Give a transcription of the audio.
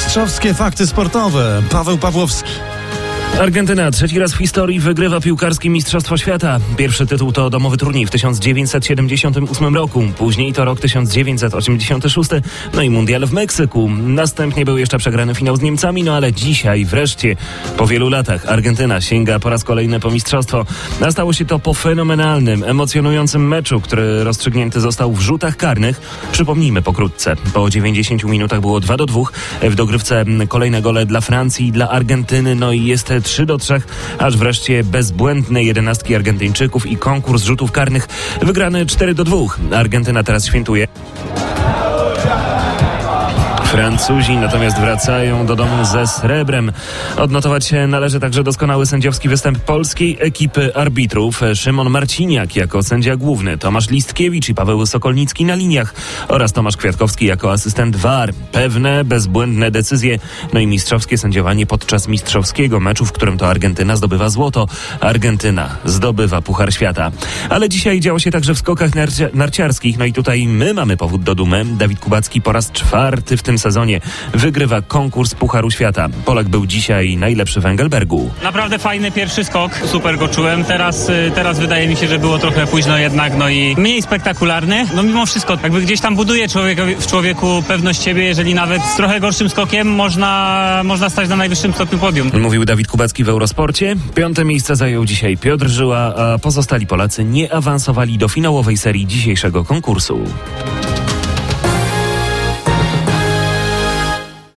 Mistrzowskie fakty sportowe. Paweł Pawłowski. Argentyna trzeci raz w historii wygrywa piłkarskie Mistrzostwo Świata. Pierwszy tytuł to domowy turniej w 1978 roku, później to rok 1986, no i mundial w Meksyku. Następnie był jeszcze przegrany finał z Niemcami, no ale dzisiaj wreszcie po wielu latach Argentyna sięga po raz kolejny po mistrzostwo. Nastało się to po fenomenalnym, emocjonującym meczu, który rozstrzygnięty został w rzutach karnych. Przypomnijmy pokrótce. Po 90 minutach było 2 do 2. W dogrywce kolejne gole dla Francji i dla Argentyny, no i jest 3 do 3, aż wreszcie bezbłędne jedenastki Argentyńczyków i konkurs rzutów karnych wygrany 4 do 2. Argentyna teraz świętuje. Francuzi natomiast wracają do domu ze srebrem. Odnotować należy także doskonały sędziowski występ polskiej ekipy arbitrów. Szymon Marciniak jako sędzia główny, Tomasz Listkiewicz i Paweł Sokolnicki na liniach oraz Tomasz Kwiatkowski jako asystent VAR. Pewne, bezbłędne decyzje, no i mistrzowskie sędziowanie podczas mistrzowskiego meczu, w którym to Argentyna zdobywa złoto. Argentyna zdobywa Puchar Świata. Ale dzisiaj działo się także w skokach narcia narciarskich, no i tutaj my mamy powód do dumy. Dawid Kubacki po raz czwarty w tym sezonie wygrywa konkurs Pucharu Świata. Polak był dzisiaj najlepszy w Engelbergu. Naprawdę fajny pierwszy skok, super go czułem. Teraz, y, teraz wydaje mi się, że było trochę późno jednak, no i mniej spektakularny. No mimo wszystko, jakby gdzieś tam buduje człowiekowi, w człowieku pewność siebie, jeżeli nawet z trochę gorszym skokiem można, można stać na najwyższym stopniu podium. Mówił Dawid Kubacki w Eurosporcie. Piąte miejsce zajął dzisiaj Piotr Żyła, a pozostali Polacy nie awansowali do finałowej serii dzisiejszego konkursu.